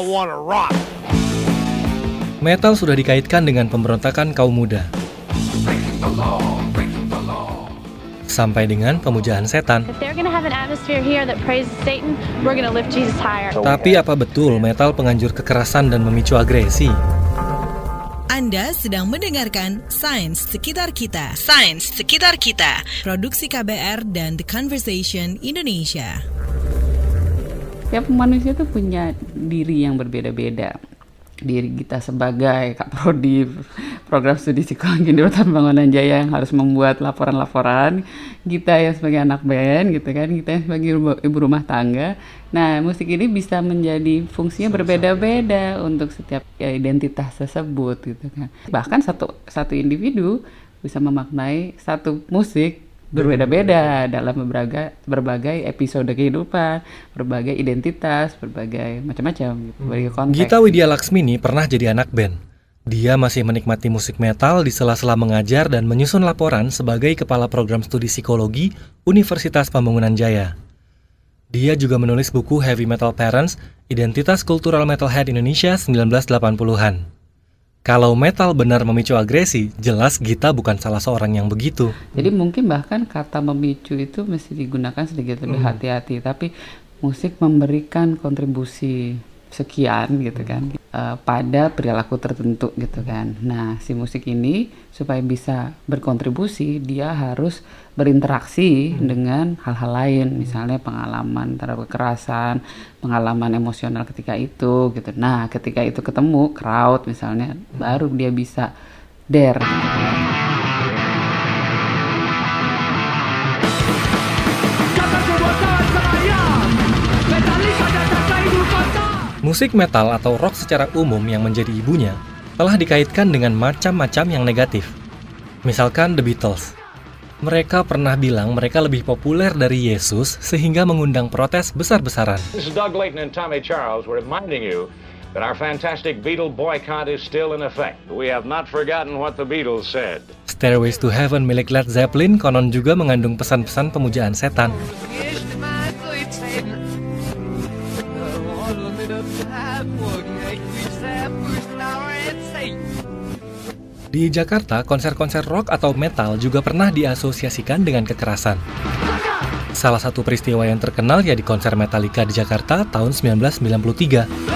wanna rock. Metal sudah dikaitkan dengan pemberontakan kaum muda. Sampai dengan pemujaan setan. Tapi apa betul metal penganjur kekerasan dan memicu agresi? Anda sedang mendengarkan Sains Sekitar Kita. Sains Sekitar Kita. Produksi KBR dan The Conversation Indonesia. Tiap manusia tuh punya diri yang berbeda-beda. Diri kita sebagai Kak Prodi program studi psikologi di Rutan Bangunan Jaya yang harus membuat laporan-laporan. Kita yang sebagai anak band gitu kan, kita yang sebagai ibu- ibu rumah tangga. Nah, musik ini bisa menjadi fungsinya berbeda-beda untuk setiap ya, identitas tersebut gitu kan. Bahkan satu satu individu bisa memaknai satu musik berbeda-beda dalam berbagai berbagai episode kehidupan, berbagai identitas, berbagai macam-macam gitu, berbagai konteks. Gita Widya Laksmini pernah jadi anak band. Dia masih menikmati musik metal di sela-sela mengajar dan menyusun laporan sebagai kepala program studi psikologi Universitas Pembangunan Jaya. Dia juga menulis buku Heavy Metal Parents, Identitas Kultural Metalhead Indonesia 1980-an. Kalau metal benar memicu agresi, jelas Gita bukan salah seorang yang begitu. Jadi mungkin bahkan kata memicu itu mesti digunakan sedikit lebih hati-hati, tapi musik memberikan kontribusi sekian gitu kan eh, pada perilaku tertentu gitu kan. Nah, si musik ini supaya bisa berkontribusi dia harus berinteraksi dengan hal-hal lain, misalnya pengalaman terhadap kekerasan, pengalaman emosional ketika itu gitu. Nah, ketika itu ketemu crowd misalnya baru dia bisa dare. Musik metal atau rock secara umum yang menjadi ibunya telah dikaitkan dengan macam-macam yang negatif. Misalkan The Beatles. Mereka pernah bilang mereka lebih populer dari Yesus sehingga mengundang protes besar-besaran. This is Doug Layton and Tommy Charles. We're reminding you that our fantastic Beatle boycott is still in effect. We have not forgotten what the Beatles said. Stairways to Heaven milik Led Zeppelin konon juga mengandung pesan-pesan pemujaan setan. Di Jakarta, konser-konser rock atau metal juga pernah diasosiasikan dengan kekerasan. Salah satu peristiwa yang terkenal ya di konser Metallica di Jakarta tahun 1993.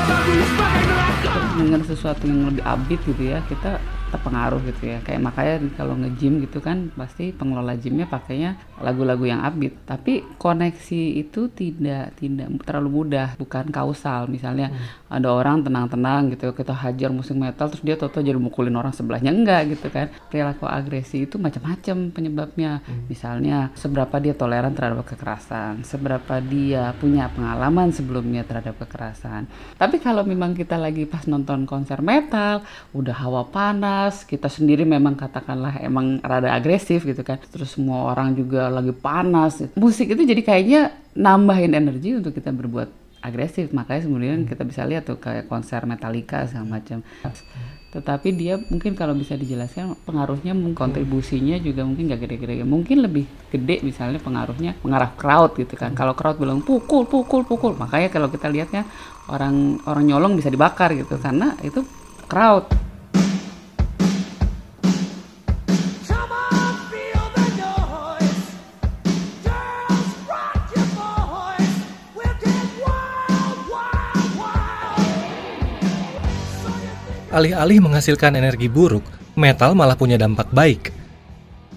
dengar sesuatu yang lebih upbeat gitu ya kita terpengaruh gitu ya. Kayak makanya kalau nge-gym gitu kan pasti pengelola gymnya pakainya lagu-lagu yang upbeat. Tapi koneksi itu tidak tidak terlalu mudah bukan kausal. Misalnya ada orang tenang-tenang gitu kita hajar musik metal terus dia toto jadi mukulin orang sebelahnya. Enggak gitu kan. Perilaku agresi itu macam-macam penyebabnya. Misalnya seberapa dia toleran terhadap kekerasan seberapa dia punya pengalaman sebelumnya terhadap kekerasan. Tapi kalau memang kita lagi pas nonton konser metal udah hawa panas kita sendiri memang katakanlah emang rada agresif gitu kan. Terus semua orang juga lagi panas. Musik itu jadi kayaknya nambahin energi untuk kita berbuat agresif. Makanya kemudian kita bisa lihat tuh kayak konser Metallica segala macam. Tetapi dia mungkin kalau bisa dijelaskan pengaruhnya kontribusinya juga mungkin gak gede-gede. Mungkin lebih gede misalnya pengaruhnya mengarah crowd gitu kan. Kalau crowd bilang pukul pukul pukul. Makanya kalau kita lihatnya orang orang nyolong bisa dibakar gitu. Karena itu crowd Alih-alih menghasilkan energi buruk, metal malah punya dampak baik.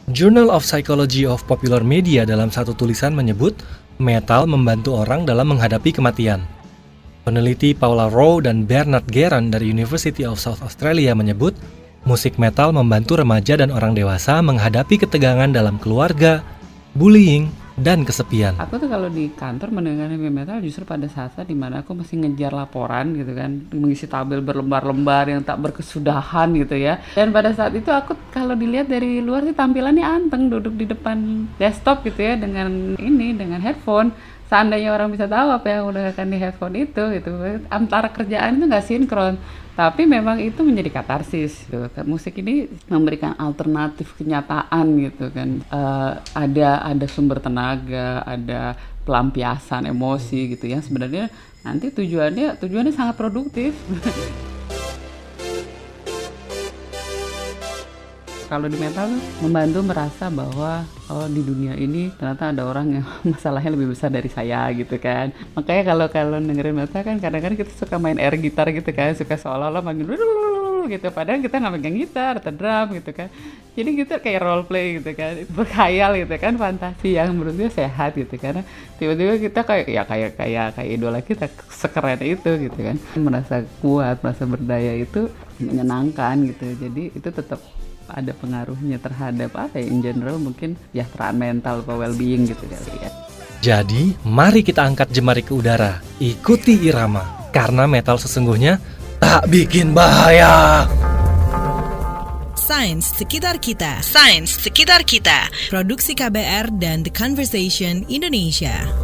Journal of Psychology of Popular Media dalam satu tulisan menyebut metal membantu orang dalam menghadapi kematian. Peneliti Paula Rowe dan Bernard Geran dari University of South Australia menyebut musik metal membantu remaja dan orang dewasa menghadapi ketegangan dalam keluarga, bullying, dan kesepian. Aku tuh kalau di kantor mendengar heavy metal justru pada saat-saat di mana aku masih ngejar laporan gitu kan, mengisi tabel berlembar-lembar yang tak berkesudahan gitu ya. Dan pada saat itu aku kalau dilihat dari luar sih tampilannya anteng duduk di depan desktop gitu ya dengan ini dengan headphone. Seandainya orang bisa tahu apa yang udah akan di headphone itu gitu, antara kerjaan itu nggak sinkron. Tapi memang itu menjadi katarsis. Gitu. Musik ini memberikan alternatif kenyataan gitu kan. Eh, ada ada sumber tenaga, ada pelampiasan emosi gitu ya sebenarnya nanti tujuannya tujuannya sangat produktif kalau di mental tuh membantu merasa bahwa oh di dunia ini ternyata ada orang yang masalahnya lebih besar dari saya gitu kan. Makanya kalau kalau dengerin mental kan kadang-kadang kita suka main air gitar gitu kan. Suka seolah-olah manggil gitu. Padahal kita nggak megang gitar atau drum gitu kan. Jadi gitu kayak role play gitu kan. Berkhayal gitu kan. Fantasi yang menurut gue sehat gitu karena tiba-tiba kita kayak ya kayak kayak kayak idola kita sekeren itu gitu kan. Merasa kuat merasa berdaya itu menyenangkan gitu. Jadi itu tetap ada pengaruhnya terhadap apa ya in general mungkin ya teraan mental atau well-being gitu kali ya. Jadi, mari kita angkat jemari ke udara, ikuti irama, karena metal sesungguhnya tak bikin bahaya. Sains sekitar kita, sains sekitar kita. Produksi KBR dan The Conversation Indonesia.